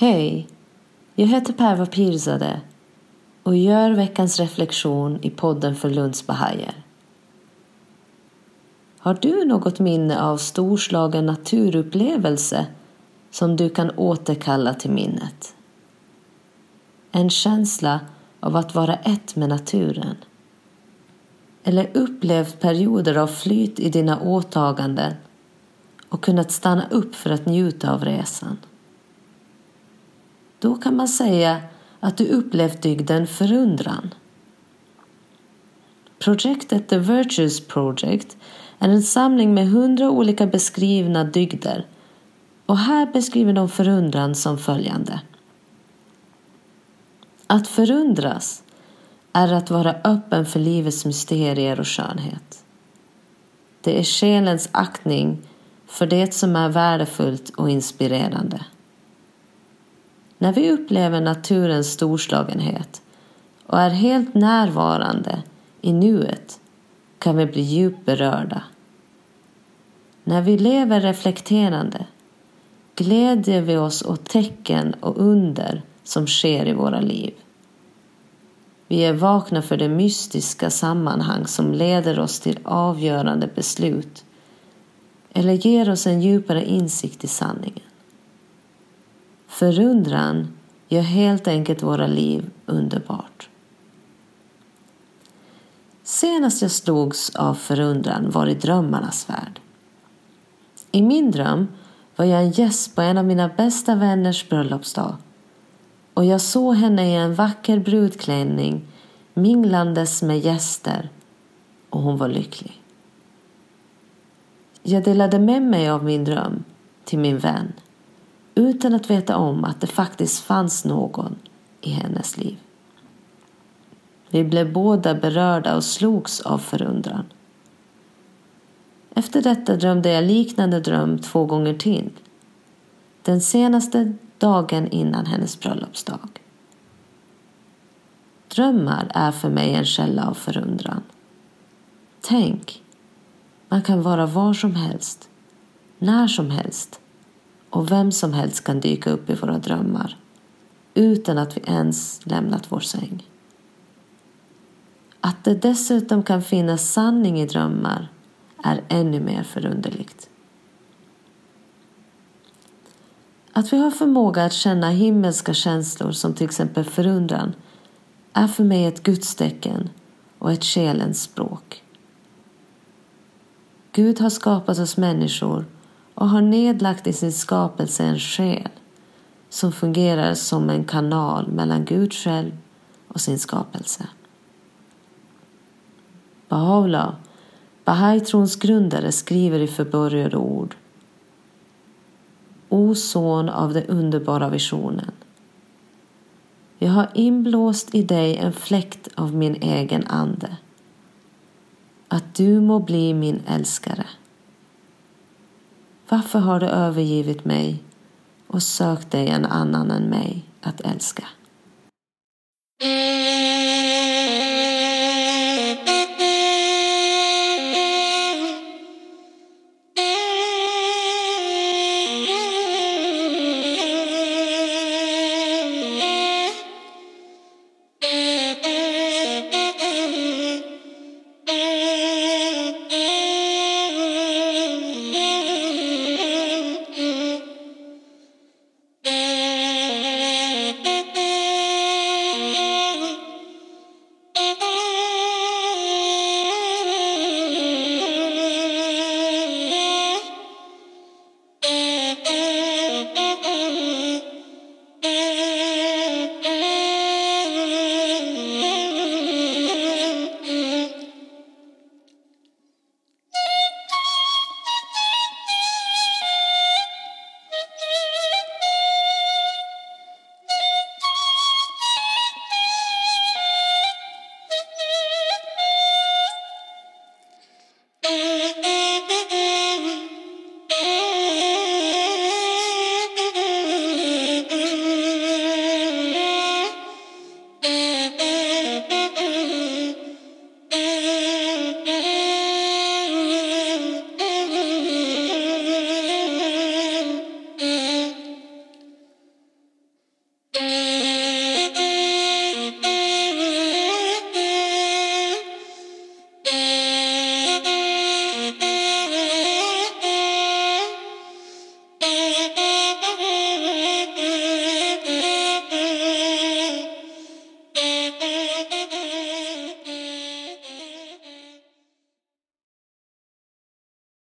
Hej! Jag heter Perva Pirzadeh och gör veckans reflektion i podden för Lunds Bahajer. Har du något minne av storslagen naturupplevelse som du kan återkalla till minnet? En känsla av att vara ett med naturen? Eller upplevt perioder av flyt i dina åtaganden och kunnat stanna upp för att njuta av resan? Då kan man säga att du upplevt dygden förundran. Projektet The Virtues Project är en samling med hundra olika beskrivna dygder och här beskriver de förundran som följande. Att förundras är att vara öppen för livets mysterier och skönhet. Det är själens aktning för det som är värdefullt och inspirerande. När vi upplever naturens storslagenhet och är helt närvarande i nuet kan vi bli djupt berörda. När vi lever reflekterande glädjer vi oss åt tecken och under som sker i våra liv. Vi är vakna för det mystiska sammanhang som leder oss till avgörande beslut eller ger oss en djupare insikt i sanningen. Förundran gör helt enkelt våra liv underbart. Senast jag slogs av förundran var i drömmarnas värld. I min dröm var jag en gäst på en av mina bästa vänners bröllopsdag och jag såg henne i en vacker brudklänning minglandes med gäster och hon var lycklig. Jag delade med mig av min dröm till min vän utan att veta om att det faktiskt fanns någon i hennes liv. Vi blev båda berörda och slogs av förundran. Efter detta drömde jag liknande dröm två gånger till. Den senaste dagen innan hennes bröllopsdag. Drömmar är för mig en källa av förundran. Tänk, man kan vara var som helst, när som helst och vem som helst kan dyka upp i våra drömmar utan att vi ens lämnat vår säng. Att det dessutom kan finnas sanning i drömmar är ännu mer förunderligt. Att vi har förmåga att känna himmelska känslor som till exempel förundran är för mig ett gudstecken och ett själens språk. Gud har skapat oss människor och har nedlagt i sin skapelse en själ som fungerar som en kanal mellan Gud själv och sin skapelse. Baha'u'llah, Bahai-trons grundare, skriver i förbörjade ord O son av den underbara visionen. Jag har inblåst i dig en fläkt av min egen ande. Att du må bli min älskare. Varför har du övergivit mig och sökt dig en annan än mig att älska?